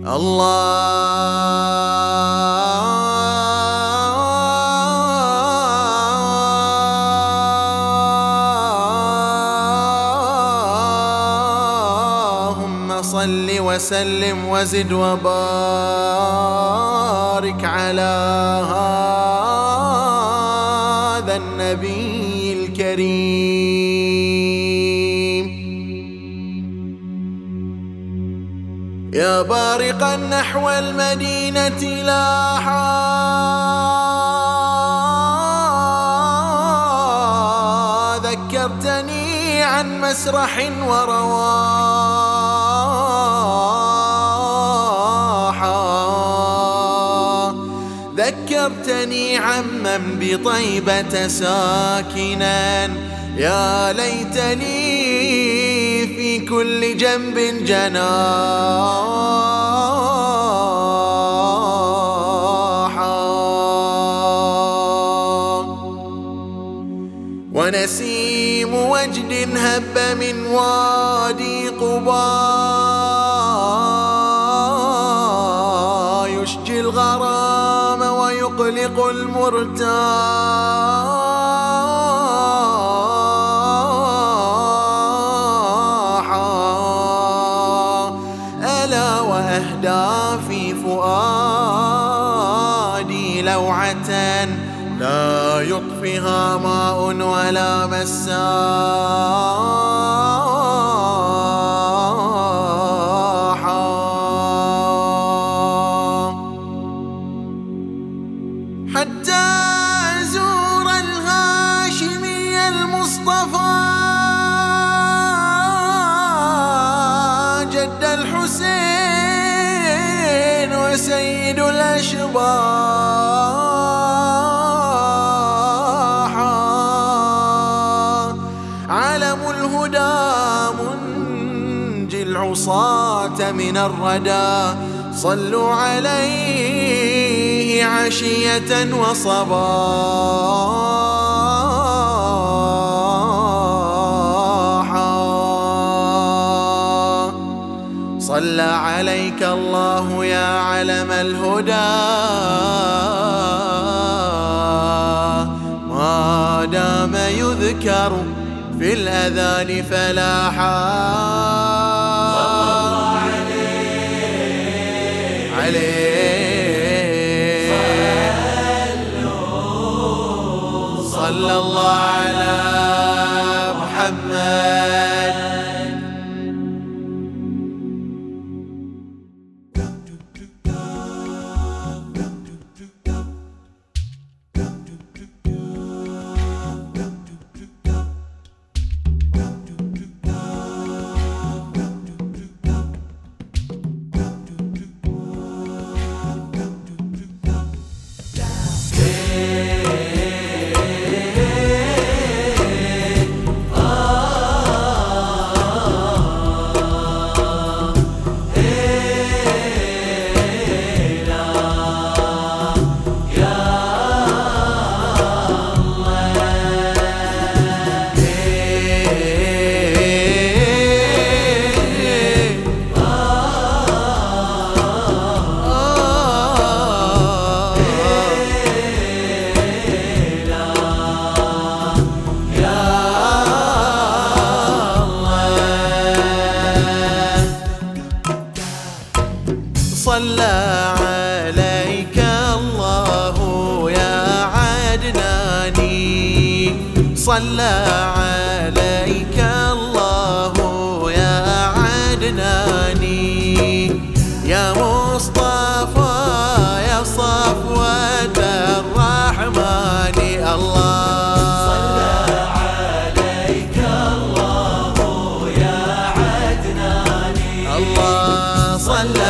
اللهم صل وسلم وزد وبارك على هذا النبي الكريم. يا بارقا نحو المدينة لاحا ذكرتني عن مسرح ورواحا ذكرتني عمن بطيبة ساكنا. يا ليتني في كل جنب جناحا. ونسيم وجد هب من وادي قبا. يشجي الغرام ويقلق المرتاحا لا يطفها ماء ولا مساحا حتى أزور الهاشمي المصطفى جد الحسين وسيد الأشباح العصاة من الردى. صلوا عليه عشية وصباحا. صلى عليك الله يا علم الهدى. ما دام يذكر في الأذان فلاحا صلى الله على صلى عليك الله يا عدناني. يا مصطفى يا صفوة الرحمن الله. صلى عليك الله يا عدناني. الله صلى